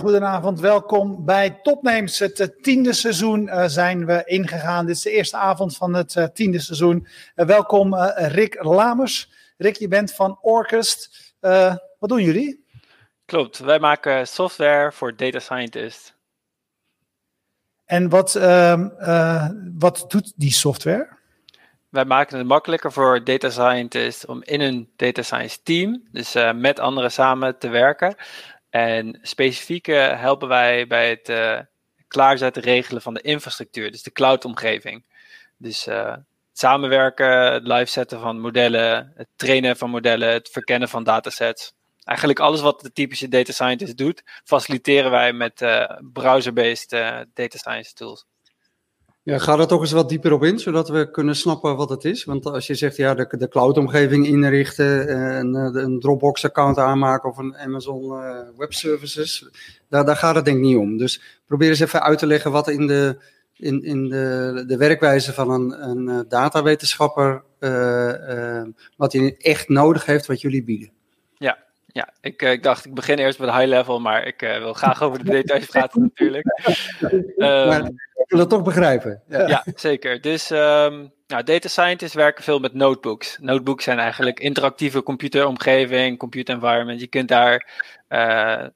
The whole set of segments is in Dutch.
Goedenavond, welkom bij Topnames. Het eh, tiende seizoen uh, zijn we ingegaan. Dit is de eerste avond van het uh, tiende seizoen. welkom Rick Lamers. Rick, je bent van Orkest. wat doen jullie? Klopt, wij maken software voor data scientists. En wat, ehm, wat doet die software? Wij maken het makkelijker voor data scientists om in een data science team, dus met anderen samen te werken. En specifiek helpen wij bij het uh, klaarzetten, regelen van de infrastructuur, dus de cloud-omgeving. Dus uh, samenwerken, het live zetten van modellen, het trainen van modellen, het verkennen van datasets. Eigenlijk alles wat de typische data scientist doet, faciliteren wij met browser-based data science tools. Ja, ga er toch eens wat dieper op in, zodat we kunnen snappen wat het is. Want als je zegt, ja, de, de cloud-omgeving inrichten, een, een Dropbox-account aanmaken of een Amazon uh, Web Services, daar, daar gaat het denk ik niet om. Dus probeer eens even uit te leggen wat in de, in, in de, de werkwijze van een, een eh, datawetenschapper, uh, wat hij echt nodig heeft, wat jullie bieden. Ja, ja, ik, ik, dacht, ik begin eerst met high level, maar ik wil graag over de details praten natuurlijk. Um, wil het toch begrijpen. Ja, ja zeker. Dus um, nou, data scientists werken veel met notebooks. Notebooks zijn eigenlijk interactieve computeromgeving, computer environment. Je kunt daar uh,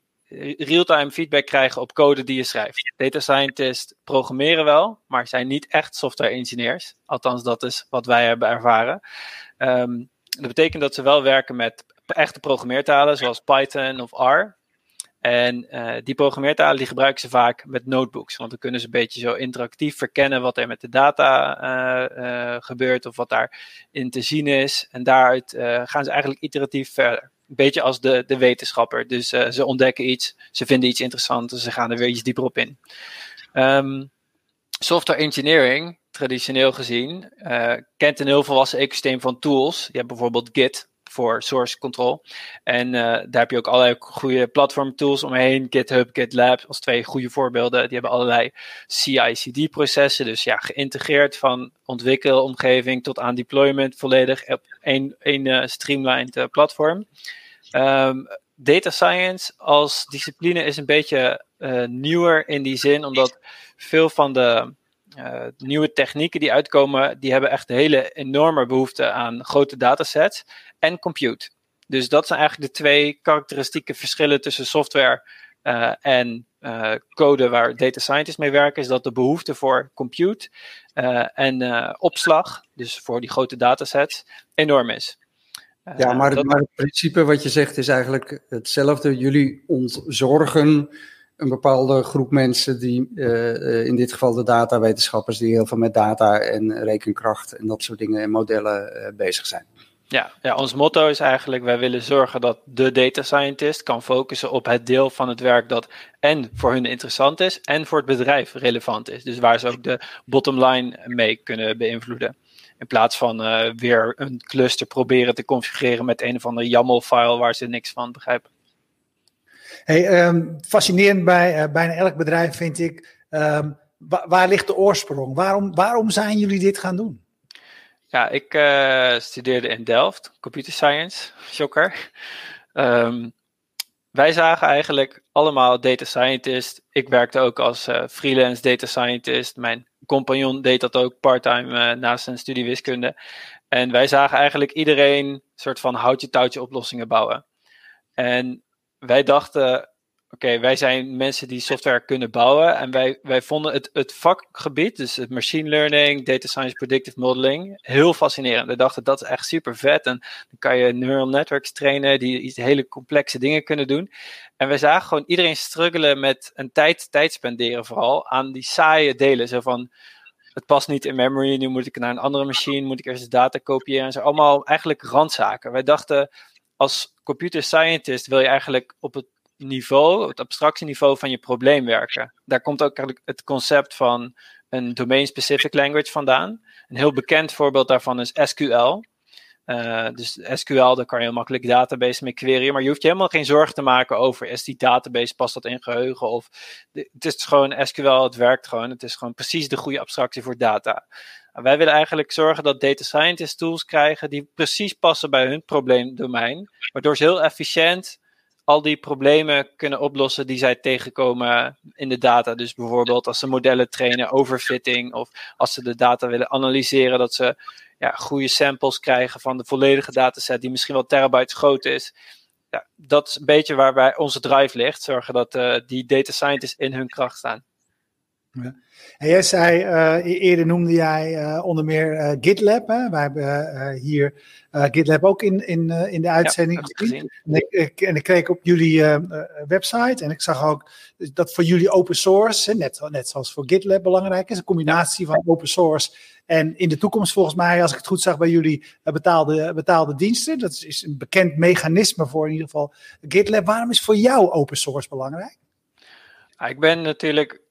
real-time feedback krijgen op code die je schrijft. Data scientists programmeren wel, maar zijn niet echt software engineers. Althans, dat is wat wij hebben ervaren. Um, dat betekent dat ze wel werken met echte programmeertalen, zoals Python of R. En uh, die programmeertalen die gebruiken ze vaak met notebooks. Want dan kunnen ze een beetje zo interactief verkennen wat er met de data uh, uh, gebeurt of wat daarin te zien is. En daaruit gaan ze eigenlijk iteratief verder. Een beetje als de, de wetenschapper. Dus ze ontdekken iets, ze vinden iets interessants en ze gaan er weer iets dieper op in. Um, software engineering, traditioneel gezien, kent een heel volwassen ecosysteem van tools. Je hebt bijvoorbeeld Git, voor source control. En uh, daar heb je ook allerlei goede platform tools omheen. GitHub, GitLab als twee goede voorbeelden. Die hebben allerlei CI/CD processen. Dus ja, geïntegreerd van ontwikkelomgeving tot aan deployment volledig op één, één uh, streamlined uh, platform. Um, data science als discipline is een beetje nieuwer in die zin, omdat veel van de uh, nieuwe technieken die uitkomen, die hebben echt een hele enorme behoefte aan grote datasets en compute. Dus dat zijn eigenlijk de twee karakteristieke verschillen tussen software uh, en uh, code waar data scientists mee werken, is dat de behoefte voor compute en opslag, dus voor die grote datasets, enorm is. ja, maar, maar, het principe wat je zegt is eigenlijk hetzelfde. Jullie ontzorgen een bepaalde groep mensen die, uh, in dit geval de datawetenschappers, die heel veel met data en rekenkracht en dat soort dingen en modellen uh, bezig zijn. Ja, ja, ons motto is eigenlijk, wij willen zorgen dat de data scientist kan focussen op het deel van het werk dat en voor hun interessant is en voor het bedrijf relevant is. Dus waar ze ook de bottom line mee kunnen beïnvloeden. In plaats van weer een cluster proberen te configureren met een of andere YAML-file waar ze niks van begrijpen. Hey, um, fascinerend bij uh, bijna elk bedrijf vind ik, wa waar ligt de oorsprong? Waarom, waarom zijn jullie dit gaan doen? Ja, ik uh, studeerde in Delft, computer science, shocker. Um, wij zagen eigenlijk allemaal data scientist. Ik werkte ook als uh, freelance data scientist. Mijn compagnon deed dat ook parttime naast zijn studie wiskunde. En wij zagen eigenlijk iedereen een soort van houtje-touwtje oplossingen bouwen. En wij dachten, oké, wij zijn mensen die software kunnen bouwen. En wij, wij vonden het, het vakgebied, dus het machine learning, data science, predictive modeling, heel fascinerend. We dachten, dat is echt super vet. En dan kan je neural networks trainen die iets hele complexe dingen kunnen doen. En wij zagen gewoon iedereen struggelen met een tijd, tijd spenderen vooral aan die saaie delen. Zo van, het past niet in memory, nu moet ik naar een andere machine, moet ik eerst de data kopiëren. En zo allemaal eigenlijk randzaken. Wij dachten, als computer scientist wil je eigenlijk op het niveau, het abstractieniveau van je probleem werken. Daar komt ook eigenlijk het concept van een domain-specific language vandaan. Een heel bekend voorbeeld daarvan is SQL. Eh, dus SQL, daar kan je heel makkelijk database mee queryen, maar je hoeft je helemaal geen zorgen te maken over is die database, past dat in geheugen of het is gewoon SQL, het werkt gewoon, het is gewoon precies de goede abstractie voor data. Wij willen eigenlijk zorgen dat data scientists tools krijgen die precies passen bij hun probleemdomein, waardoor ze heel efficiënt al die problemen kunnen oplossen die zij tegenkomen in de data. Dus bijvoorbeeld als ze modellen trainen, overfitting, of als ze de data willen analyseren, dat ze ja, goede samples krijgen van de volledige dataset, die misschien wel terabytes groot is. Ja, dat is een beetje waarbij onze drive ligt. Zorgen dat uh, die data scientists in hun kracht staan. Ja. En jij zei, uh, eerder noemde jij uh, onder meer uh, GitLab. Hè? Wij hebben hier GitLab ook in, in, in de uitzending ja, gezien. En ik, en ik keek op jullie website en ik zag ook dat voor jullie open source, net, net zoals voor GitLab belangrijk is, een combinatie van open source en in de toekomst volgens mij, als ik het goed zag bij jullie, betaalde, betaalde diensten. Dat is een bekend mechanisme voor in ieder geval GitLab. Waarom is voor jou open source belangrijk? ik ben natuurlijk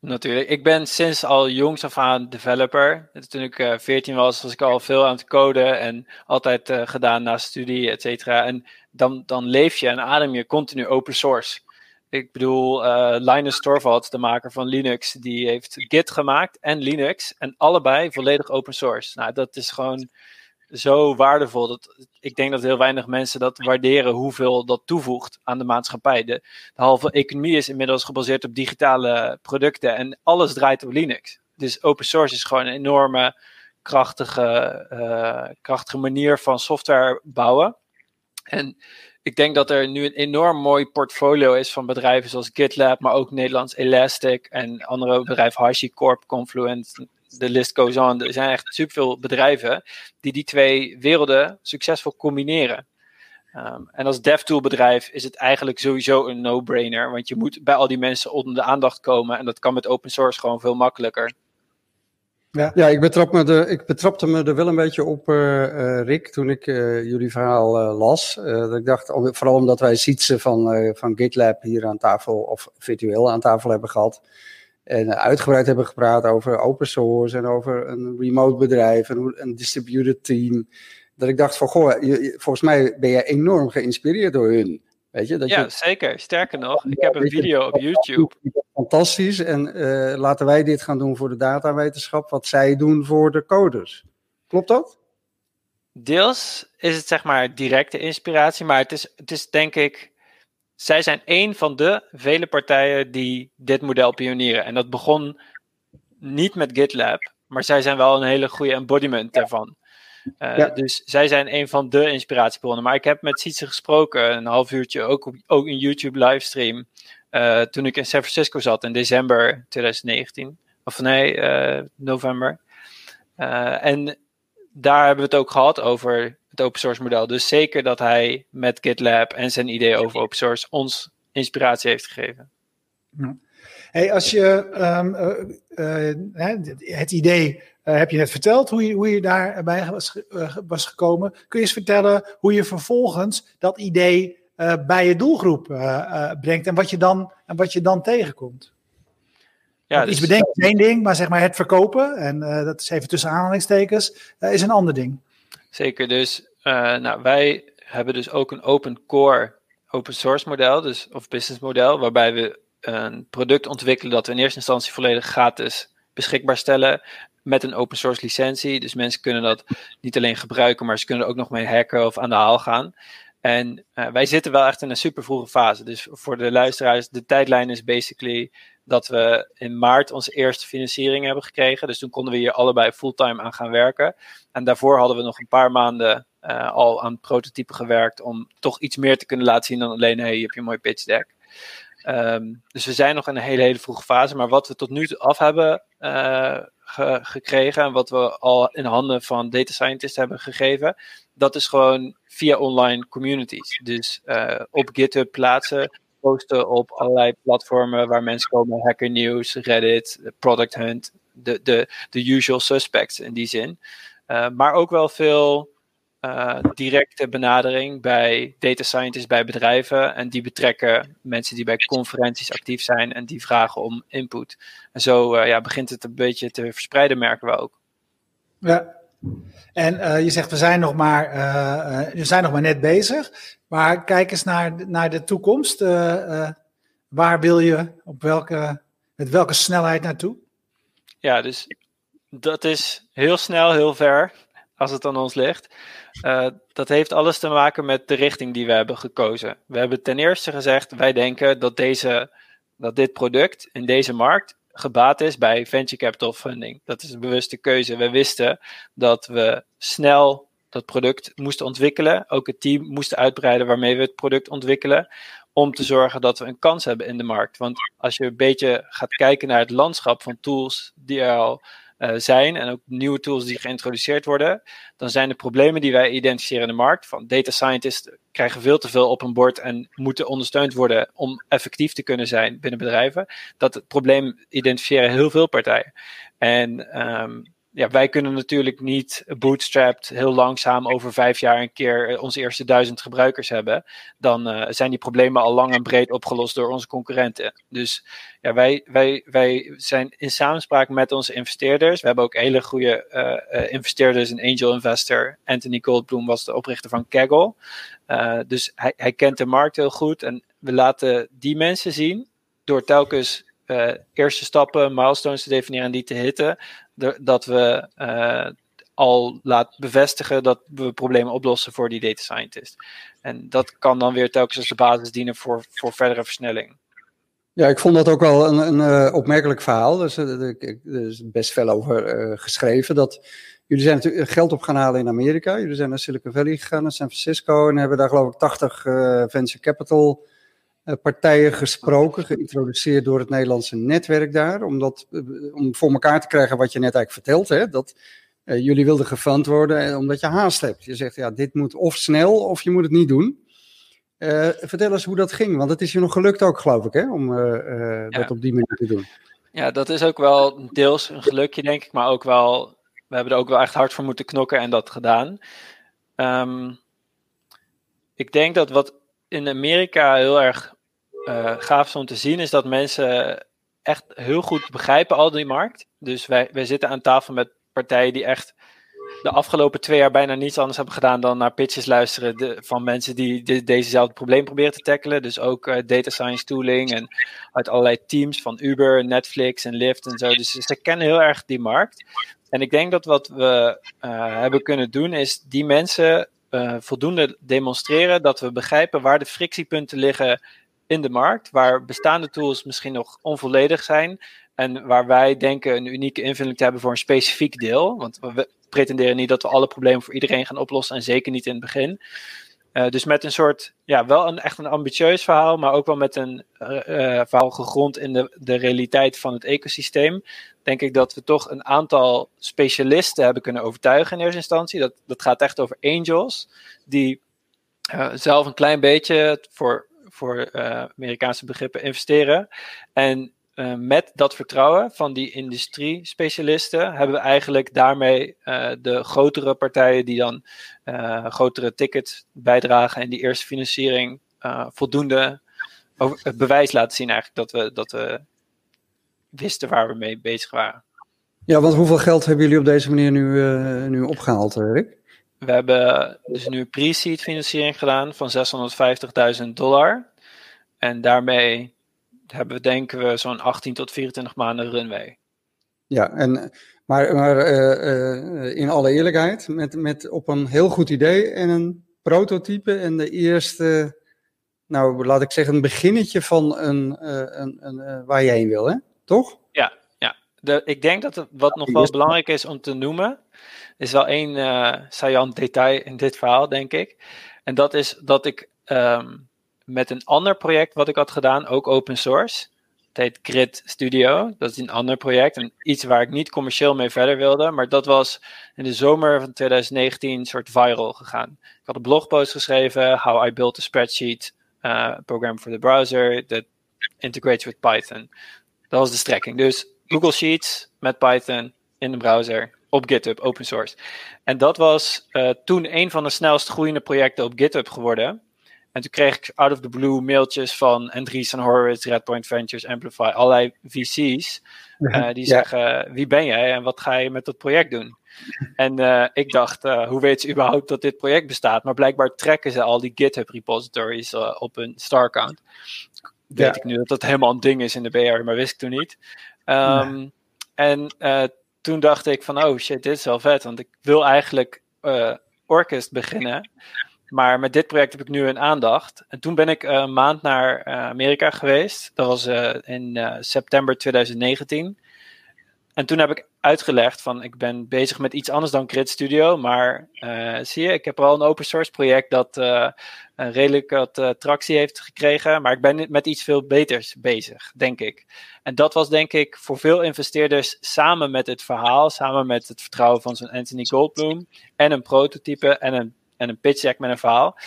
natuurlijk. Ik ben sinds al jongs af aan developer. Toen ik uh, 14 was, was ik al veel aan het coden en altijd uh, gedaan na studie, et cetera. En dan, dan leef je en adem je continu open source. Ik bedoel, uh, Linus Torvalds, de maker van Linux, die heeft Git gemaakt en Linux. En allebei volledig open source. Nou, dat is gewoon zo waardevol. Dat, ik denk dat heel weinig mensen dat waarderen hoeveel dat toevoegt aan de maatschappij. De, halve economie is inmiddels gebaseerd op digitale producten en alles draait op Linux. Dus open source is gewoon een enorme krachtige, uh, krachtige manier van software bouwen. En ik denk dat er nu een enorm mooi portfolio is van bedrijven zoals GitLab, maar ook Nederlands Elastic en andere bedrijven, HashiCorp, Confluent, de list goes on. Er zijn echt superveel bedrijven die die twee werelden succesvol combineren. Um, en als DevTool bedrijf is het eigenlijk sowieso een no-brainer, want je moet bij al die mensen onder de aandacht komen en dat kan met open source gewoon veel makkelijker. Ja, ja ik, betrap me de, ik betrapte me er wel een beetje op, uh, uh, Rick, toen ik uh, jullie verhaal las. dat ik dacht, vooral omdat wij Sietse van, van GitLab hier aan tafel, of virtueel aan tafel hebben gehad. En uitgebreid hebben gepraat over open source en over een remote bedrijf en een distributed team. Dat ik dacht van, goh, je, volgens mij ben je enorm geïnspireerd door hun. Weet je, dat ja, zeker. Sterker nog, ik heb een video op YouTube. Fantastisch. En uh, laten wij dit gaan doen voor de datawetenschap, wat zij doen voor de coders. Klopt dat? Deels is het zeg maar directe inspiratie, maar het is, het is denk ik zij zijn één van de vele partijen die dit model pionieren. En dat begon niet met GitLab, maar zij zijn wel een hele goede embodiment daarvan. Uh, Dus zij zijn een van de inspiratiebronnen. Maar ik heb met Sietse gesproken, een half uurtje, ook, op, ook een YouTube livestream. Uh, toen ik in San Francisco zat in december 2019. Of nee, uh, november. en daar hebben we het ook gehad over het open source model. Dus zeker dat hij met GitLab en zijn idee over open source ons inspiratie heeft gegeven. Ja. Hey, als je um, uh, het idee uh, heb je net verteld, hoe je, hoe je daarbij was, was gekomen. Kun je eens vertellen hoe je vervolgens dat idee bij je doelgroep brengt en wat je dan, en wat je dan tegenkomt? Ja, dus... Iets bedenken is één ding, maar zeg maar het verkopen, en dat is even tussen aanhalingstekens, is een ander ding. Zeker, dus uh, nou, wij hebben dus ook een open core open source model, dus, of business model, waarbij we een product ontwikkelen dat we in eerste instantie volledig gratis beschikbaar stellen met een open source licentie. Dus mensen kunnen dat niet alleen gebruiken, maar ze kunnen er ook nog mee hacken of aan de haal gaan. En uh, wij zitten wel echt in een super vroege fase. Dus voor de luisteraars, de tijdlijn is basically dat we in maart onze eerste financiering hebben gekregen. Dus toen konden we hier allebei fulltime aan gaan werken. En daarvoor hadden we nog een paar maanden uh, al aan prototypen gewerkt om toch iets meer te kunnen laten zien dan alleen, hey, je hebt je mooi pitch deck. Um, dus we zijn nog in een hele, hele vroege fase. Maar wat we tot nu toe af hebben ge gekregen en wat we al in handen van data scientists hebben gegeven, dat is gewoon via online communities. Dus uh, op GitHub plaatsen, posten op allerlei platformen waar mensen komen, Hacker News, Reddit, Product Hunt, de, de, usual suspects in die zin. Maar ook wel veel uh, directe benadering bij data scientists bij bedrijven. En die betrekken mensen die bij conferenties actief zijn en die vragen om input. En zo uh, ja, begint het een beetje te verspreiden, merken we ook. Ja, en uh, je zegt we zijn nog maar, we zijn nog maar net bezig. Maar kijk eens naar, naar de toekomst. waar wil je op welke, met welke snelheid naartoe? Ja, dus dat is heel snel, heel ver als het aan ons ligt. Uh, dat heeft alles te maken met de richting die we hebben gekozen. We hebben ten eerste gezegd, wij denken dat, deze, dat dit product in deze markt gebaat is bij venture capital funding. Dat is een bewuste keuze. We wisten dat we snel dat product moesten ontwikkelen. Ook het team moesten uitbreiden waarmee we het product ontwikkelen. Om te zorgen dat we een kans hebben in de markt. Want als je een beetje gaat kijken naar het landschap van tools die er al uh, zijn en ook nieuwe tools die geïntroduceerd worden, dan zijn de problemen die wij identificeren in de markt, van data scientists krijgen veel te veel op een bord en moeten ondersteund worden om effectief te kunnen zijn binnen bedrijven, dat het probleem identificeren heel veel partijen. En um, ja, wij kunnen natuurlijk niet bootstrapped heel langzaam over vijf jaar een keer eh, onze eerste duizend gebruikers hebben. Dan uh, zijn die problemen al lang en breed opgelost door onze concurrenten. Dus ja, wij, wij, wij zijn in samenspraak met onze investeerders. We hebben ook hele goede uh, investeerders, een angel investor. Anthony Goldblum was de oprichter van Kaggle. dus hij, hij kent de markt heel goed. En we laten die mensen zien door telkens uh, eerste stappen, milestones te definiëren en die te hitten, dat we uh, al laat bevestigen dat we problemen oplossen voor die data scientist. En dat kan dan weer telkens als de basis dienen voor, voor verdere versnelling. Ja, ik vond dat ook wel een, een uh, opmerkelijk verhaal. Dus, er is best veel over geschreven. Dat jullie zijn natuurlijk geld op gaan halen in Amerika. Jullie zijn naar Silicon Valley gegaan, naar San Francisco. En hebben daar geloof ik 80 venture capital eh, partijen gesproken, geïntroduceerd door het Nederlandse netwerk daar, om, dat, eh, om voor elkaar te krijgen wat je net eigenlijk vertelt, hè, dat uh, jullie wilden gefund worden omdat je haast hebt. Je zegt, ja, dit moet of snel of je moet het niet doen. Uh, vertel eens hoe dat ging, want het is je nog gelukt ook, geloof ik, hè, om ja. dat op die manier te doen. Ja, dat is ook wel deels een gelukje, denk ik, maar ook wel, we hebben er ook wel echt hard voor moeten knokken en dat gedaan. Um, ik denk dat wat in Amerika heel erg uh, gaaf om te zien, is dat mensen echt heel goed begrijpen al die markt. Dus wij, wij zitten aan tafel met partijen die echt de afgelopen twee jaar bijna niets anders hebben gedaan dan naar pitches luisteren de, van mensen die de, dezezelfde probleem proberen te tackelen. Dus ook uh, data science tooling en uit allerlei teams van Uber, Netflix en Lyft en zo. Dus ze kennen heel erg die markt. En ik denk dat wat we uh, hebben kunnen doen is die mensen uh, voldoende demonstreren dat we begrijpen waar de frictiepunten liggen in de markt, waar bestaande tools misschien nog onvolledig zijn en waar wij denken een unieke invulling te hebben voor een specifiek deel. Want we pretenderen niet dat we alle problemen voor iedereen gaan oplossen en zeker niet in het begin. Uh, dus met een soort, ja, wel een, echt een ambitieus verhaal, maar ook wel met een uh, verhaal gegrond in de, de realiteit van het ecosysteem. Denk ik dat we toch een aantal specialisten hebben kunnen overtuigen in eerste instantie. Dat, dat gaat echt over angels, die zelf een klein beetje voor voor Amerikaanse begrippen investeren. En uh, met dat vertrouwen van die industrie-specialisten hebben we eigenlijk daarmee uh, de grotere partijen die dan grotere tickets bijdragen en die eerste financiering voldoende over, het bewijs laten zien eigenlijk dat we, dat we wisten waar we mee bezig waren. Ja, want hoeveel geld hebben jullie op deze manier nu, nu opgehaald, Rick? We hebben dus nu pre-seed financiering gedaan van 650.000 dollar. En daarmee hebben we, denken we, zo'n 18 tot 24 maanden runway. Ja, en, maar, maar uh, uh, in alle eerlijkheid, met, met op een heel goed idee en een prototype en de eerste, nou laat ik zeggen, een beginnetje van een, uh, een, een waar je heen wil, hè? toch? Ja, ja. De, ik denk dat het, wat nog wel belangrijk is om te noemen, is wel één saillant detail in dit verhaal, denk ik. En dat is dat ik um, met een ander project wat ik had gedaan, ook open source. Het heet Grid Studio. Dat is een ander project. En iets waar ik niet commercieel mee verder wilde. Maar dat was in de zomer van 2019 een soort viral gegaan. Ik had een blogpost geschreven. How I built a spreadsheet uh, program for the browser that integrates with Python. Dat was de strekking. Dus Google Sheets met Python in de browser op GitHub, open source. En dat was uh, toen een van de snelst groeiende projecten op GitHub geworden. En toen kreeg ik out of the blue mailtjes van Andreessen Horowitz, Redpoint Ventures, Amplify, allerlei VC's. Uh, die zeggen, wie ben jij en wat ga je met dat project doen? En uh, ik dacht, uh, hoe weet ze überhaupt dat dit project bestaat? Maar blijkbaar trekken ze al die GitHub repositories op hun star account. Weet ja. ik nu dat dat helemaal een ding is in de BR, maar wist ik toen niet. Um, En toen dacht ik van, oh shit, dit is wel vet. Want ik wil eigenlijk Orkest beginnen. Maar met dit project heb ik nu een aandacht. En toen ben ik een maand naar Amerika geweest. Dat was in september 2019. En toen heb ik uitgelegd van ik ben bezig met iets anders dan Grid Studio. Maar zie je, ik heb al een open source project dat uh, redelijk wat tractie heeft gekregen. Maar ik ben met iets veel beters bezig, denk ik. En dat was denk ik voor veel investeerders samen met het verhaal, samen met het vertrouwen van zo'n Anthony Goldbloom. En een prototype en een, en een pitch deck met een verhaal.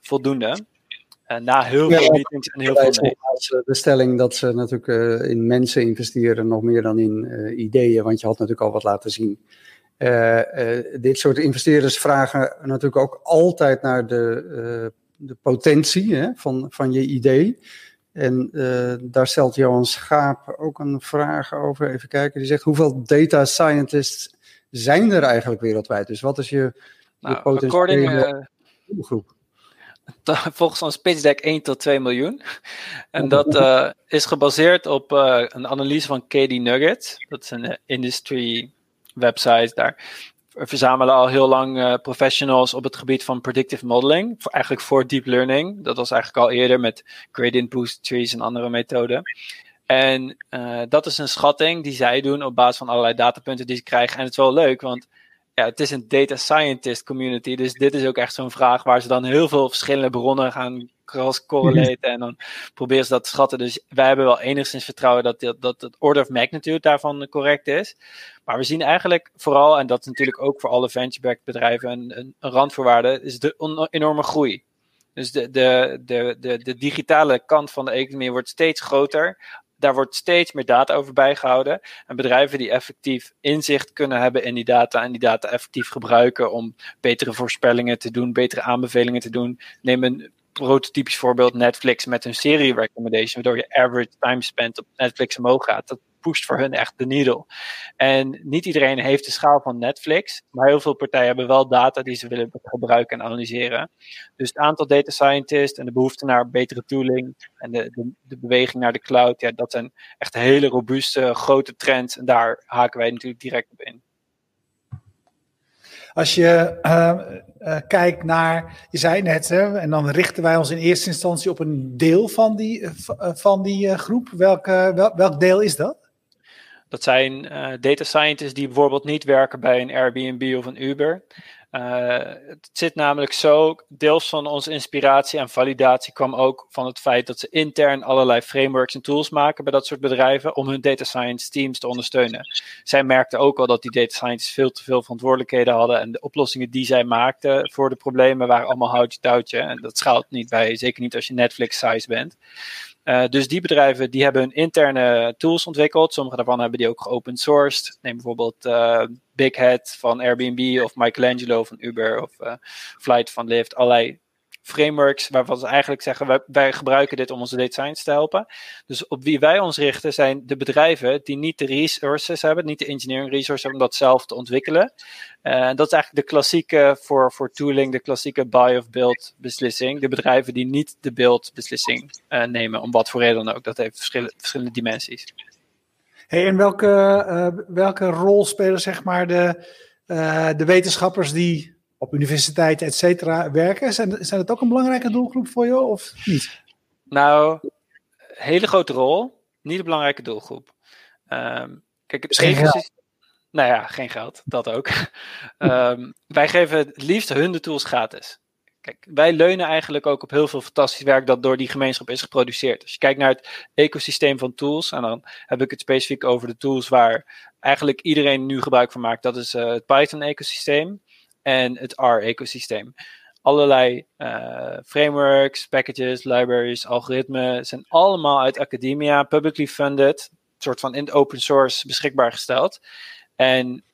voldoende. Uh, na heel veel meetings en heel veel nee. De stelling dat ze natuurlijk uh, in mensen investeren nog meer dan in ideeën, want je had natuurlijk al wat laten zien. dit soort investeerders vragen natuurlijk ook altijd naar de, de potentie hè, van, van je idee. En daar stelt Johan Schaap ook een vraag over. Even kijken. Die zegt: hoeveel data scientists zijn er eigenlijk wereldwijd? Dus wat is je, nou, je potentiële groep? volgens ons pitch deck 1 tot 2 miljoen. En dat uh, is gebaseerd op uh, een analyse van KD Nugget. Dat is een industry website. Daar verzamelen al heel lang professionals op het gebied van predictive modeling. Voor, eigenlijk voor deep learning. Dat was eigenlijk al eerder met gradient boost trees en andere methoden. En dat is een schatting die zij doen op basis van allerlei datapunten die ze krijgen. En het is wel leuk, want ja, het is een data scientist community. Dus dit is ook echt zo'n vraag waar ze dan heel veel verschillende bronnen gaan cross-correlaten. En dan proberen ze dat te schatten. Dus wij hebben wel enigszins vertrouwen dat, dat, dat het order of magnitude daarvan correct is. Maar we zien eigenlijk vooral, en dat is natuurlijk ook voor alle venture-backed bedrijven een, een, een randvoorwaarde, is de enorme groei. Dus de, de, de, de, de digitale kant van de economie wordt steeds groter daar wordt steeds meer data over bijgehouden. En bedrijven die effectief inzicht kunnen hebben in die data en die data effectief gebruiken om betere voorspellingen te doen, betere aanbevelingen te doen. Neem een prototypisch voorbeeld Netflix met een serie recommendation, waardoor je average time spent op Netflix omhoog gaat. Pusht voor hun echt de needle. En niet iedereen heeft de schaal van Netflix, maar heel veel partijen hebben wel data die ze willen gebruiken en analyseren. Dus het aantal data scientists en de behoefte naar betere tooling en de, de, de beweging naar de cloud, ja, dat zijn echt hele robuuste, grote trends. En daar haken wij natuurlijk direct op in. Als je uh, uh, kijkt naar, je zei net, hè, en dan richten wij ons in eerste instantie op een deel van die, uh, van die groep. Welk, wel, welk deel is dat? Dat zijn uh, data scientists die bijvoorbeeld niet werken bij een Airbnb of een Uber. Uh, het zit namelijk zo, deels van onze inspiratie en validatie kwam ook van het feit dat ze intern allerlei frameworks en tools maken bij dat soort bedrijven om hun data science teams te ondersteunen. Zij merkten ook al dat die data scientists veel te veel verantwoordelijkheden hadden en de oplossingen die zij maakten voor de problemen waren allemaal houtje touwtje en dat schaalt niet bij, zeker niet als je Netflix size bent. Uh, dus die bedrijven die hebben hun interne tools ontwikkeld. Sommige daarvan hebben die ook geopen sourced. Neem bijvoorbeeld uh, Big Head van Airbnb of Michelangelo van Uber of uh, Flight van Lyft. Allerlei frameworks waarvan ze eigenlijk zeggen: wij, gebruiken dit om onze science te helpen. Dus op wie wij ons richten zijn de bedrijven die niet de resources hebben, niet de engineering resources hebben om dat zelf te ontwikkelen. Uh, dat is eigenlijk de klassieke voor, voor tooling, de klassieke buy of build beslissing. De bedrijven die niet de build beslissing uh, nemen, om wat voor reden dan ook. Dat heeft verschillende, verschillende dimensies. Hey, en welke, uh, welke rol spelen zeg maar de, de wetenschappers die op universiteiten, et cetera, werken. Zijn, zijn het ook een belangrijke doelgroep voor je of niet? Nou, hele grote rol. Niet een belangrijke doelgroep. Um, kijk, het geen geld. Nou ja, geen geld. Dat ook. um, wij geven het liefst hun de tools gratis. Kijk, wij leunen eigenlijk ook op heel veel fantastisch werk dat door die gemeenschap is geproduceerd. Als je kijkt naar het ecosysteem van tools, en dan heb ik het specifiek over de tools waar eigenlijk iedereen nu gebruik van maakt. Dat is uh, het Python-ecosysteem en het R-ecosysteem. Allerlei uh, frameworks, packages, libraries, algoritmen zijn allemaal uit academia, publicly funded, soort van in open source beschikbaar gesteld. En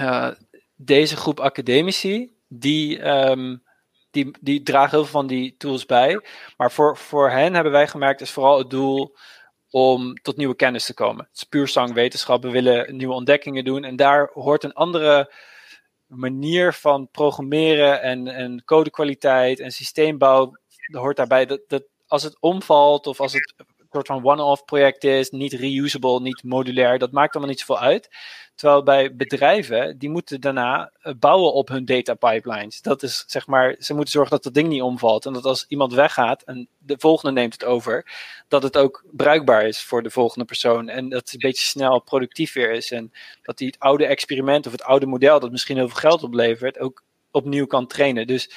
uh, deze groep academici, die, um, die, die dragen heel veel van die tools bij. Maar voor, voor hen hebben wij gemerkt, is vooral het doel om tot nieuwe kennis te komen. Het is puur zang wetenschap, we willen nieuwe ontdekkingen doen. En daar hoort een andere manier van programmeren en, en codekwaliteit en systeembouw hoort daarbij. Dat, dat als het omvalt of als het soort van one-off project is, niet reusable, niet modulair, dat maakt allemaal niet zoveel uit. Terwijl bij bedrijven, die moeten daarna eh, bouwen op hun data pipelines. Dat is zeg maar, ze moeten zorgen dat dat ding niet omvalt. En dat als iemand weggaat en de volgende neemt het over, dat het ook bruikbaar is voor de volgende persoon. En dat het een beetje snel productief weer is. En dat die het oude experiment of het oude model, dat misschien heel veel geld oplevert, ook opnieuw kan trainen. Dus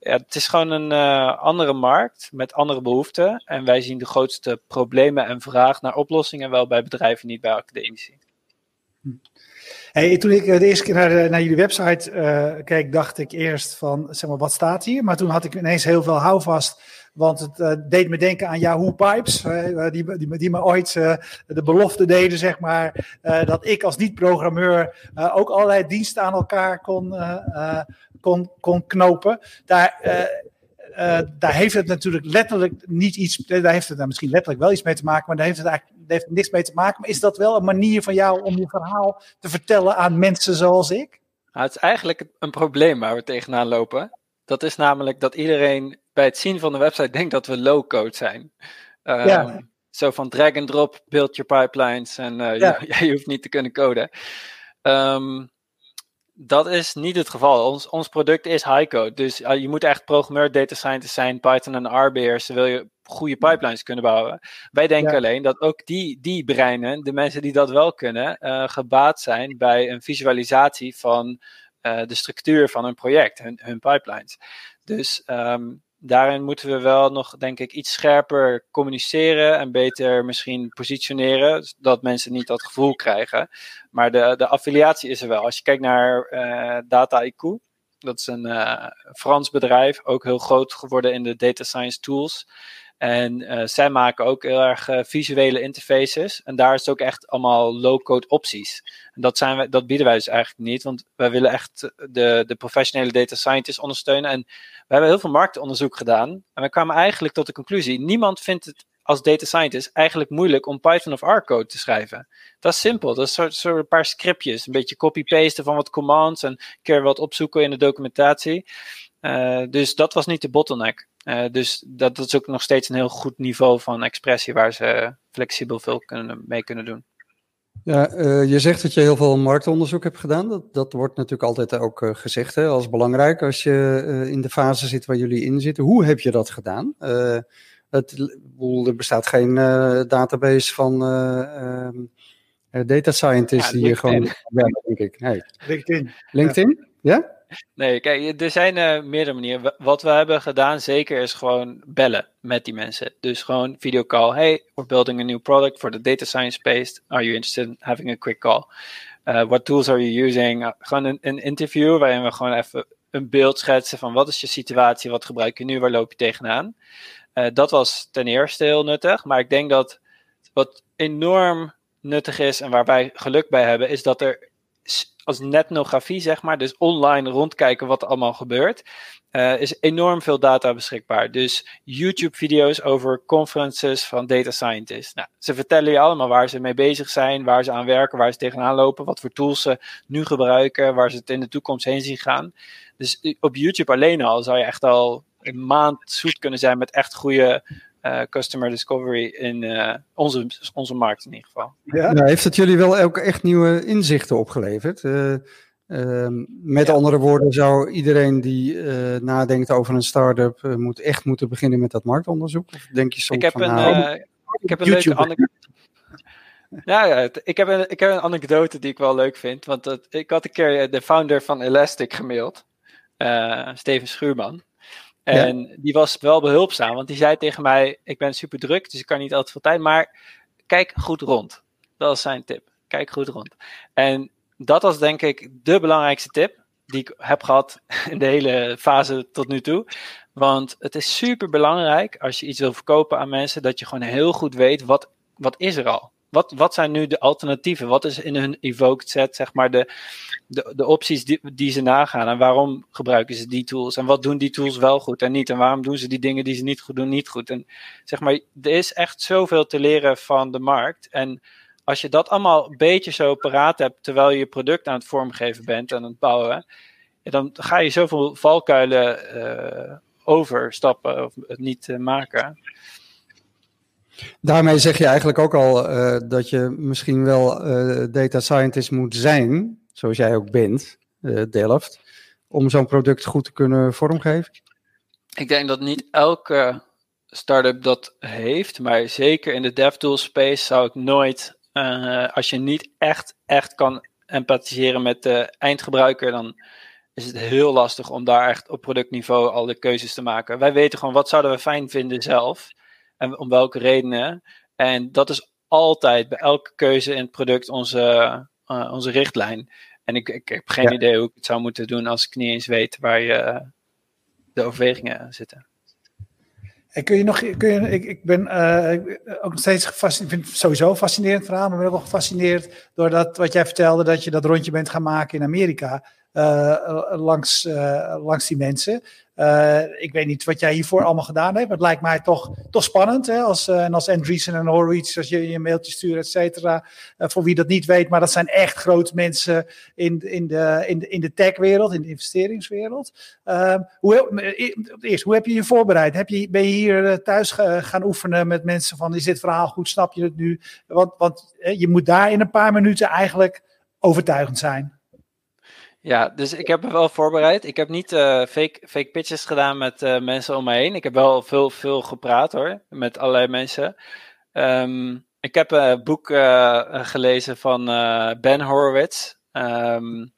ja, het is gewoon een uh, andere markt met andere behoeften. En wij zien de grootste problemen en vraag naar oplossingen wel bij bedrijven, niet bij academici. Hey, toen ik de eerste keer naar, naar jullie website uh, keek, dacht ik eerst van, zeg maar, wat staat hier? Maar toen had ik ineens heel veel houvast, want het uh, deed me denken aan Yahoo Pipes, uh, die, die, die, me ooit de belofte deden, zeg maar, dat ik als niet-programmeur ook allerlei diensten aan elkaar kon, kon, kon knopen. Daar daar heeft het natuurlijk letterlijk niet iets, daar heeft het daar misschien letterlijk wel iets mee te maken, maar daar heeft het eigenlijk heeft niks mee te maken. Maar is dat wel een manier van jou om je verhaal te vertellen aan mensen zoals ik? Nou, het is eigenlijk een probleem waar we tegenaan lopen. Dat is namelijk dat iedereen bij het zien van de website denkt dat we low-code zijn. Um, ja. Zo van drag and drop, build your pipelines en uh, ja. je, je, hoeft niet te kunnen coden. Um, dat is niet het geval. Ons, ons product is high-code. Dus uh, je moet echt programmeur, data scientist zijn, Python en R beheersen. Wil je goede pipelines kunnen bouwen. Wij denken alleen dat ook die, die breinen, de mensen die dat wel kunnen, uh, gebaat zijn bij een visualisatie van uh, de structuur van een project, hun, hun pipelines. Dus um, daarin moeten we wel nog, denk ik, iets scherper communiceren en beter misschien positioneren, zodat mensen niet dat gevoel krijgen. Maar de, de affiliatie is er wel. Als je kijkt naar uh, Data IQ, dat is een uh, Frans bedrijf, ook heel groot geworden in de data science tools. En uh, zij maken ook heel erg uh, visuele interfaces. En daar is het ook echt allemaal low-code opties. En dat, zijn we, dat bieden wij dus eigenlijk niet, want wij willen echt de, de professionele data scientists ondersteunen. En we hebben heel veel marktonderzoek gedaan. En we kwamen eigenlijk tot de conclusie: niemand vindt het als data scientist eigenlijk moeilijk om Python of R-code te schrijven. Dat is simpel. Dat is soort, een paar scriptjes. Een beetje copy-pasten van wat commands en een keer wat opzoeken in de documentatie. Uh, dus dat was niet de bottleneck. Uh, dus dat, dat, is ook nog steeds een heel goed niveau van expressie waar ze flexibel veel kunnen, mee kunnen doen. Ja, uh, je zegt dat je heel veel marktonderzoek hebt gedaan. Dat, dat wordt natuurlijk altijd ook uh, gezegd hè, als belangrijk als je in de fase zit waar jullie in zitten. Hoe heb je dat gedaan? Het, er bestaat geen database van ehm, data scientists ja, die je gewoon... Ja, denk ik. Hey. LinkedIn. LinkedIn? ja? ja? Nee, kijk, er zijn uh, meerdere manieren. Wat we hebben gedaan, zeker, is gewoon bellen met die mensen. Dus gewoon videocall. Hey, we're building a new product for the data science space. Are you interested in having a quick call? Uh, what tools are you using? Uh, gewoon een, een, interview waarin we gewoon even een beeld schetsen van wat is je situatie, wat gebruik je nu, waar loop je tegenaan. Dat was ten eerste heel nuttig. Maar ik denk dat wat enorm nuttig is en waar wij geluk bij hebben, is dat er als netnografie, zeg maar, dus online rondkijken wat er allemaal gebeurt, uh, is enorm veel data beschikbaar. Dus YouTube-video's over conferences van data scientists. Nou, ze vertellen je allemaal waar ze mee bezig zijn, waar ze aan werken, waar ze tegenaan lopen, wat voor tools ze nu gebruiken, waar ze het in de toekomst heen zien gaan. Dus op YouTube alleen al zou je echt al een maand zoet kunnen zijn met echt goede uh, customer discovery in uh, onze, onze markt in ieder geval. Ja. Nou, heeft het jullie wel ook echt nieuwe inzichten opgeleverd? Uh, met ja. andere woorden, zou iedereen die nadenkt over een start-up moet echt moeten beginnen met dat marktonderzoek? Of denk je soms ik heb van, een, nou, ik heb een leuke anekdote. Ja, ja ik, heb een, ik heb een anekdote die ik wel leuk vind. Want dat, ik had een keer de founder van Elastic gemaild, Steven Schuurman. En die was wel behulpzaam, want die zei tegen mij: Ik ben super druk, dus ik kan niet altijd veel tijd, maar kijk goed rond. Dat is zijn tip. Kijk goed rond. En dat was denk ik de belangrijkste tip die ik heb gehad in de hele fase tot nu toe. Want het is super belangrijk als je iets wil verkopen aan mensen, dat je gewoon heel goed weet wat, wat is er al wat, wat zijn nu de alternatieven? Wat is in hun evoked set, zeg maar, de, de, de opties die, die ze nagaan? En waarom gebruiken ze die tools? En wat doen die tools wel goed en niet? En waarom doen ze die dingen die ze niet goed doen, niet goed? En zeg maar, er is echt zoveel te leren van de markt. En als je dat allemaal een beetje zo paraat hebt, terwijl je je product aan het vormgeven bent en aan het bouwen, dan ga je zoveel valkuilen uh, overstappen of niet uh, maken. Daarmee zeg je eigenlijk ook al uh, dat je misschien wel uh, data scientist moet zijn, zoals jij ook bent, uh, Delft, om zo'n product goed te kunnen vormgeven? Ik denk dat niet elke start-up dat heeft, maar zeker in de DevTool space zou ik nooit, als je niet echt, echt kan empathiseren met de eindgebruiker, dan is het heel lastig om daar echt op productniveau al de keuzes te maken. Wij weten gewoon wat zouden we fijn vinden zelf en om welke redenen. En dat is altijd bij elke keuze in het product onze, uh, onze richtlijn. En ik, ik heb geen idee hoe ik het zou moeten doen als ik niet eens weet waar je de overwegingen zitten. En kun je nog, kun je, ik, ik ben uh, ook nog steeds gefascineerd, vind het sowieso een fascinerend verhaal, maar ben ook wel gefascineerd door dat, wat jij vertelde, dat je dat rondje bent gaan maken in Amerika. Uh, langs, uh, langs die mensen. Uh, ik weet niet wat jij hiervoor allemaal gedaan hebt, het lijkt mij toch, toch spannend. Hè? Als, en als Andreessen en Horowitz, als je je mailtje stuurt, et cetera. voor wie dat niet weet, maar dat zijn echt grote mensen in, in, de, in, de, in de techwereld, in de investeringswereld. Ehm, hoe, eerst, hoe heb je je voorbereid? Heb je, ben je hier thuis gaan oefenen met mensen van, is dit verhaal goed, snap je het nu? Want, want je moet daar in een paar minuten eigenlijk overtuigend zijn. Ja, dus ik heb me wel voorbereid. Ik heb niet uh, fake, fake pitches gedaan met uh, mensen om me heen. Ik heb wel veel, veel gepraat hoor, met allerlei mensen. Um, ik heb een boek gelezen van Ben Horowitz. Um,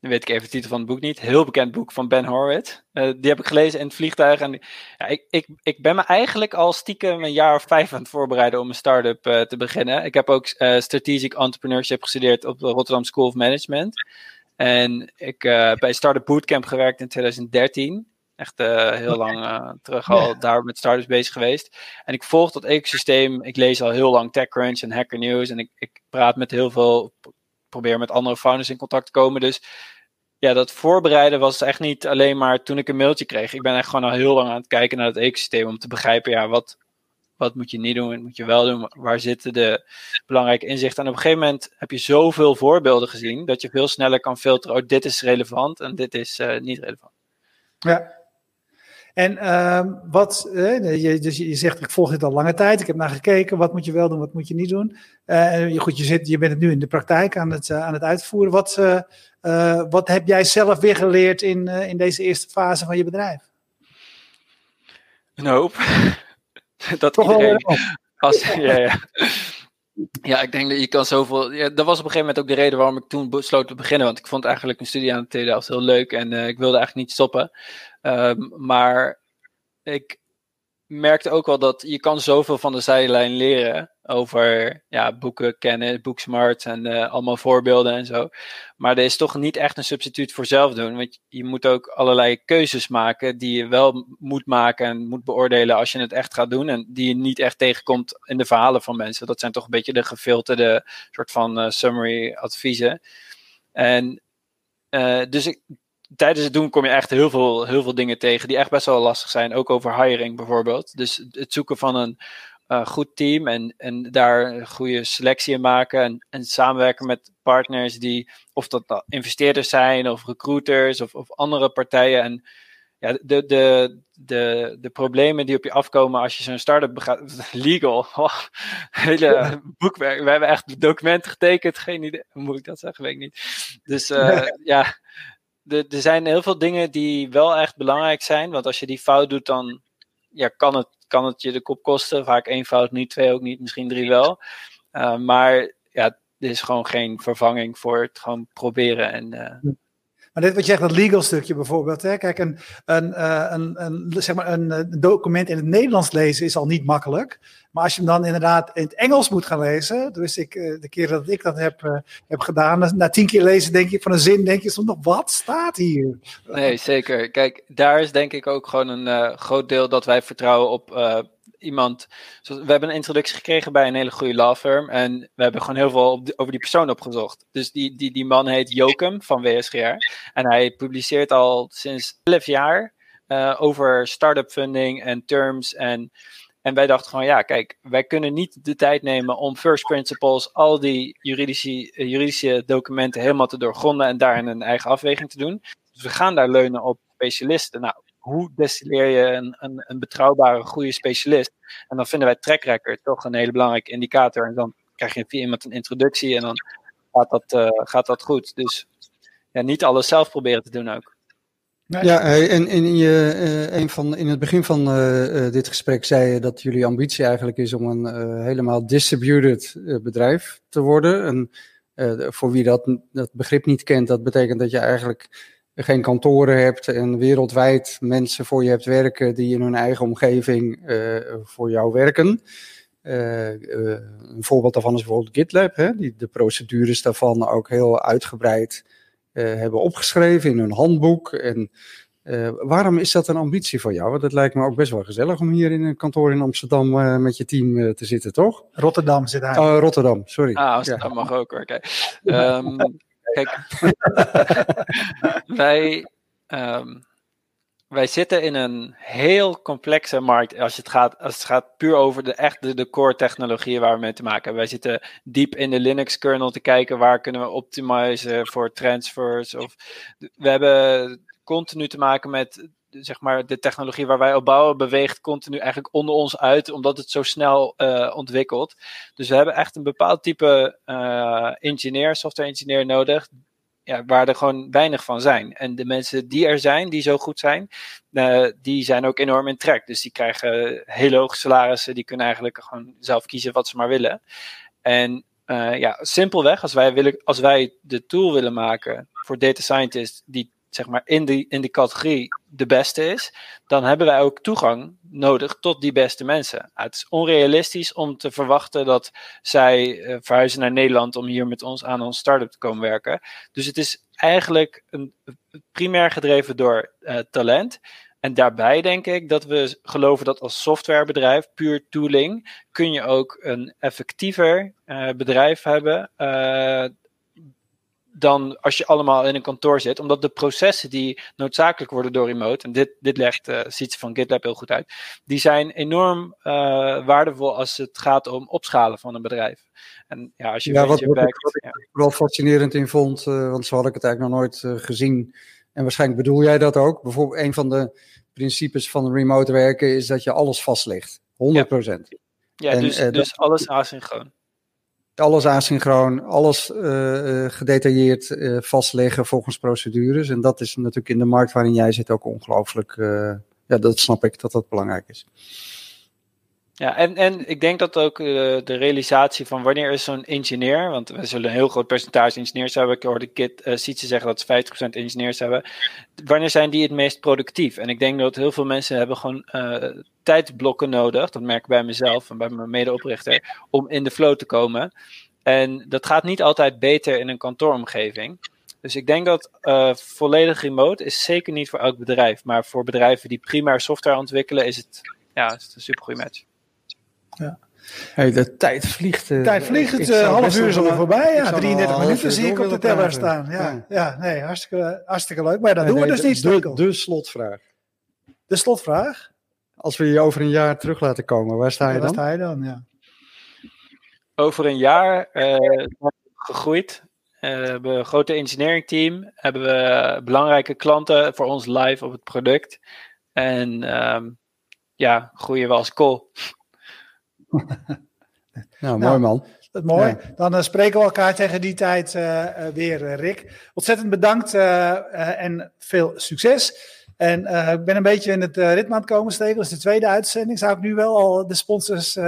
nu weet ik even de titel van het boek niet. Heel bekend boek van Ben Horowitz. die heb ik gelezen in het vliegtuig. En ja, ik, ik, ik ben me eigenlijk al stiekem een jaar of vijf aan het voorbereiden om een start-up te beginnen. Ik heb ook Strategic Entrepreneurship gestudeerd op de Rotterdam School of Management. En ik uh, bij Startup Bootcamp gewerkt in 2013. Echt uh, heel lang uh, terug al daar met startups bezig geweest. En ik volg dat ecosysteem. Ik lees al heel lang TechCrunch en Hacker News. En ik, ik praat met heel veel, probeer met andere founders in contact te komen. Dus ja, dat voorbereiden was echt niet alleen maar toen ik een mailtje kreeg. Ik ben echt gewoon al heel lang aan het kijken naar het ecosysteem om te begrijpen, ja, wat, wat moet je niet doen, wat moet je wel doen, waar zitten de belangrijke inzichten. En op een gegeven moment heb je zoveel voorbeelden gezien, dat je veel sneller kan filteren, oh, dit is relevant en dit is uh, niet relevant. Ja. En uh, wat, uh, je, dus je zegt, ik volg dit al lange tijd, ik heb naar gekeken, wat moet je wel doen, wat moet je niet doen. Uh, goed, je, zit, je bent het nu in de praktijk aan het, aan het uitvoeren. Wat, wat heb jij zelf weer geleerd in, in deze eerste fase van je bedrijf? Een hoop. dat Toch iedereen. Als, ja, ja. Ja, ik denk dat je kan zoveel. Ja, dat was op een gegeven moment ook de reden waarom ik toen besloot te beginnen. Want ik vond eigenlijk een studie aan de TDL heel leuk en uh, ik wilde eigenlijk niet stoppen. Um, maar ik merkte ook wel dat je kan zoveel van de zijlijn leren over ja, boeken kennen, boeksmart en uh, allemaal voorbeelden en zo. Maar er is toch niet echt een substituut voor zelf doen. Want je moet ook allerlei keuzes maken die je wel moet maken en moet beoordelen als je het echt gaat doen. En die je niet echt tegenkomt in de verhalen van mensen. Dat zijn toch een beetje de gefilterde soort van uh, summary adviezen. En uh, dus ik, tijdens het doen kom je echt heel veel, heel veel dingen tegen die echt best wel lastig zijn. Ook over hiring bijvoorbeeld. Dus het zoeken van een uh, goed team en, en daar een goede selectie in maken. En, en samenwerken met partners die, of dat nou investeerders zijn, of recruiters, of, of andere partijen. En ja, de, de, de, de problemen die op je afkomen als je zo'n start-up begaat. Legal. Oh, hele boekwerk. We hebben echt documenten getekend. Geen idee. Hoe moet ik dat zeggen? Weet ik niet. Dus uh, ja, er zijn heel veel dingen die wel echt belangrijk zijn. Want als je die fout doet, dan ja, kan, het, kan het je de kop kosten. Vaak één fout niet, twee ook niet, misschien drie wel. Uh, maar ja, er is gewoon geen vervanging voor het gewoon proberen. En, uh, maar dit wat je zegt, dat legal stukje bijvoorbeeld. Hè? Kijk, een, een, eh, een, een, zeg maar een document in het Nederlands lezen is al niet makkelijk. Maar als je hem dan inderdaad in het Engels moet gaan lezen. Dus ik, eh, de keer dat ik dat heb, heb gedaan, na tien keer lezen denk je van een zin, denk je soms nog, wat staat hier? Nee, zeker. Kijk, daar is denk ik ook gewoon een groot deel dat wij vertrouwen op iemand. We hebben een introductie gekregen bij een hele goede law firm. En we hebben gewoon heel veel over die persoon opgezocht. Dus die, die, die man heet Jokum van WSGR. En hij publiceert al sinds 11 jaar uh, over start-up funding en terms. En, en wij dachten gewoon, ja, kijk, wij kunnen niet de tijd nemen om first principles, al die juridische, juridische documenten helemaal te doorgronden en daarin een eigen afweging te doen. Dus we gaan daar leunen op specialisten. Nou, hoe destilleer je een, een, een betrouwbare, goede specialist? En dan vinden wij track record toch een hele belangrijke indicator. En dan krijg je via iemand een introductie en dan gaat dat, uh, gaat dat goed. Dus ja, niet alles zelf proberen te doen ook. Ja, en in, je, uh, een van, in het begin van uh, dit gesprek zei je dat jullie ambitie eigenlijk is om een helemaal distributed bedrijf te worden. En voor wie dat, dat begrip niet kent, dat betekent dat je eigenlijk geen kantoren hebt en wereldwijd mensen voor je hebt werken die in hun eigen omgeving voor jou werken. Uh, uh, een voorbeeld daarvan is bijvoorbeeld GitLab, hè, die de procedures daarvan ook heel uitgebreid uh, hebben opgeschreven in hun handboek. En waarom is dat een ambitie voor jou? Want het lijkt me ook best wel gezellig om hier in een kantoor in Amsterdam met je team te zitten, toch? Rotterdam zit hij. Oh, Rotterdam, sorry. Ah, Amsterdam ja. mag ook hoor. Kijk, um, kijk wij. Um, wij zitten in een heel complexe markt als het gaat, als het gaat puur over de, echt de, de core technologieën waar we mee te maken hebben. Wij zitten diep in de Linux kernel te kijken waar kunnen we optimizen voor transfers. Of, we hebben continu te maken met zeg maar, de technologie waar wij op bouwen beweegt continu eigenlijk onder ons uit, omdat het zo snel uh, ontwikkelt. Dus we hebben echt een bepaald type uh, engineer, software engineer nodig, ja, waar er gewoon weinig van zijn. En de mensen die er zijn, die zo goed zijn, uh, die zijn ook enorm in trek. Dus die krijgen hele hoge salarissen, die kunnen eigenlijk gewoon zelf kiezen wat ze maar willen. En ja, simpelweg, als wij, willen, als wij de tool willen maken voor data scientists die zeg maar in die, in die categorie de beste is, dan hebben wij ook toegang nodig tot die beste mensen. Het is onrealistisch om te verwachten dat zij uh, verhuizen naar Nederland om hier met ons aan ons start-up te komen werken. Dus het is eigenlijk een, primair gedreven door uh, talent. En daarbij denk ik dat we geloven dat als softwarebedrijf, puur tooling, kun je ook een effectiever uh, bedrijf hebben dan als je allemaal in een kantoor zit. Omdat de processen die noodzakelijk worden door remote, en dit, dit legt uh, van GitLab heel goed uit, die zijn enorm uh, waardevol als het gaat om opschalen van een bedrijf. En ja, als je ja, wat, wat, werkt, wat ik ja. wel fascinerend in vond, uh, want zo had ik het eigenlijk nog nooit gezien. En waarschijnlijk bedoel jij dat ook. Bijvoorbeeld, een van de principes van remote werken is dat je alles vastlegt. 100%. Ja, ja en, dus, dus alles asynchroon alles asynchroon, alles uh, gedetailleerd uh, vastleggen volgens procedures. En dat is natuurlijk in de markt waarin jij zit ook ongelooflijk. Uh, ja, dat snap ik dat dat belangrijk is. Ja, en, en ik denk dat ook de realisatie van wanneer is zo'n engineer, want we zullen een heel groot percentage engineers hebben. Ik hoorde Kit uh, Sietse zeggen dat ze 50% engineers hebben. Wanneer zijn die het meest productief? En ik denk dat heel veel mensen hebben gewoon tijdblokken nodig, dat merk ik bij mezelf en bij mijn medeoprichter, om in de flow te komen. En dat gaat niet altijd beter in een kantooromgeving. Dus ik denk dat volledig remote is zeker niet voor elk bedrijf. Maar voor bedrijven die primair software ontwikkelen, is het, ja, is het een super goede match. Ja. Hey, de tijd vliegt. De tijd vliegt, het uh, half uur is alweer voorbij. Ja, 33 minuten zie ik op de teller staan. Ja, ja. ja, nee, hartstikke, hartstikke leuk. Maar dat nee, doen we dus niet. De, de slotvraag. De slotvraag? Als we je over een jaar terug laten komen, waar sta je ja, dan? Waar sta je dan, ja. Over een jaar uh, gegroeid. Uh, hebben we een grote engineering team. Hebben we belangrijke klanten voor ons live op het product. En um, ja, groeien we als kool. nou, mooi man. Dat mooi. Ja. Dan uh, spreken we elkaar tegen die tijd uh, weer, Rick. Ontzettend bedankt en veel succes. En ik ben een beetje in het ritme aan het komen steken. Dat is de tweede uitzending. Zou ik nu wel al de sponsors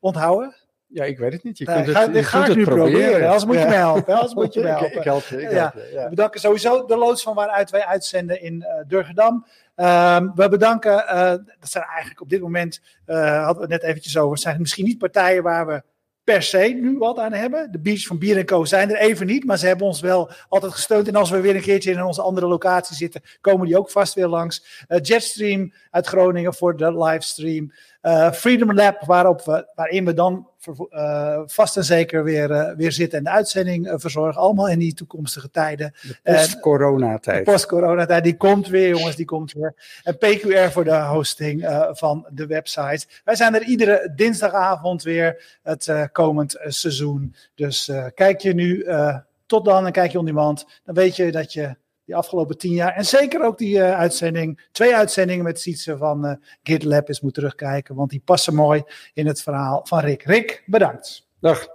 onthouden? Ja, ik weet het niet. Je nee, kunt ga, het, je ga ik nu proberen. proberen. Anders moet je me helpen. Anders moet je helpen. ik, help je. Ik help je ja. We bedanken sowieso de loods van waaruit wij uitzenden in uh, Durgedam. Um, we bedanken, uh, dat zijn eigenlijk op dit moment, uh, hadden we het net eventjes over, het zijn misschien niet partijen waar we per se nu wat aan hebben. De beach van Bier Co zijn er even niet, maar ze hebben ons wel altijd gesteund. En als we weer een keertje in onze andere locatie zitten, komen die ook vast weer langs. Uh, Jetstream uit Groningen voor de livestream. Uh, Freedom Lab, waarop we, waarin we dan uh, vast en zeker weer, uh, weer zitten en de uitzending verzorgen. Allemaal in die toekomstige tijden. Post-corona-tijd. Post-corona-tijd, die komt weer, jongens, die komt weer. En PQR voor de hosting van de website. Wij zijn er iedere dinsdagavond weer het komend seizoen. Dus kijk je nu tot dan en kijk je on demand. Dan weet je dat je die afgelopen tien jaar. En zeker ook die eh, uitzending, twee uitzendingen met Sietse van eh, GitLab is moet terugkijken. Want die passen mooi in het verhaal van Rick. Rick, bedankt. Dag.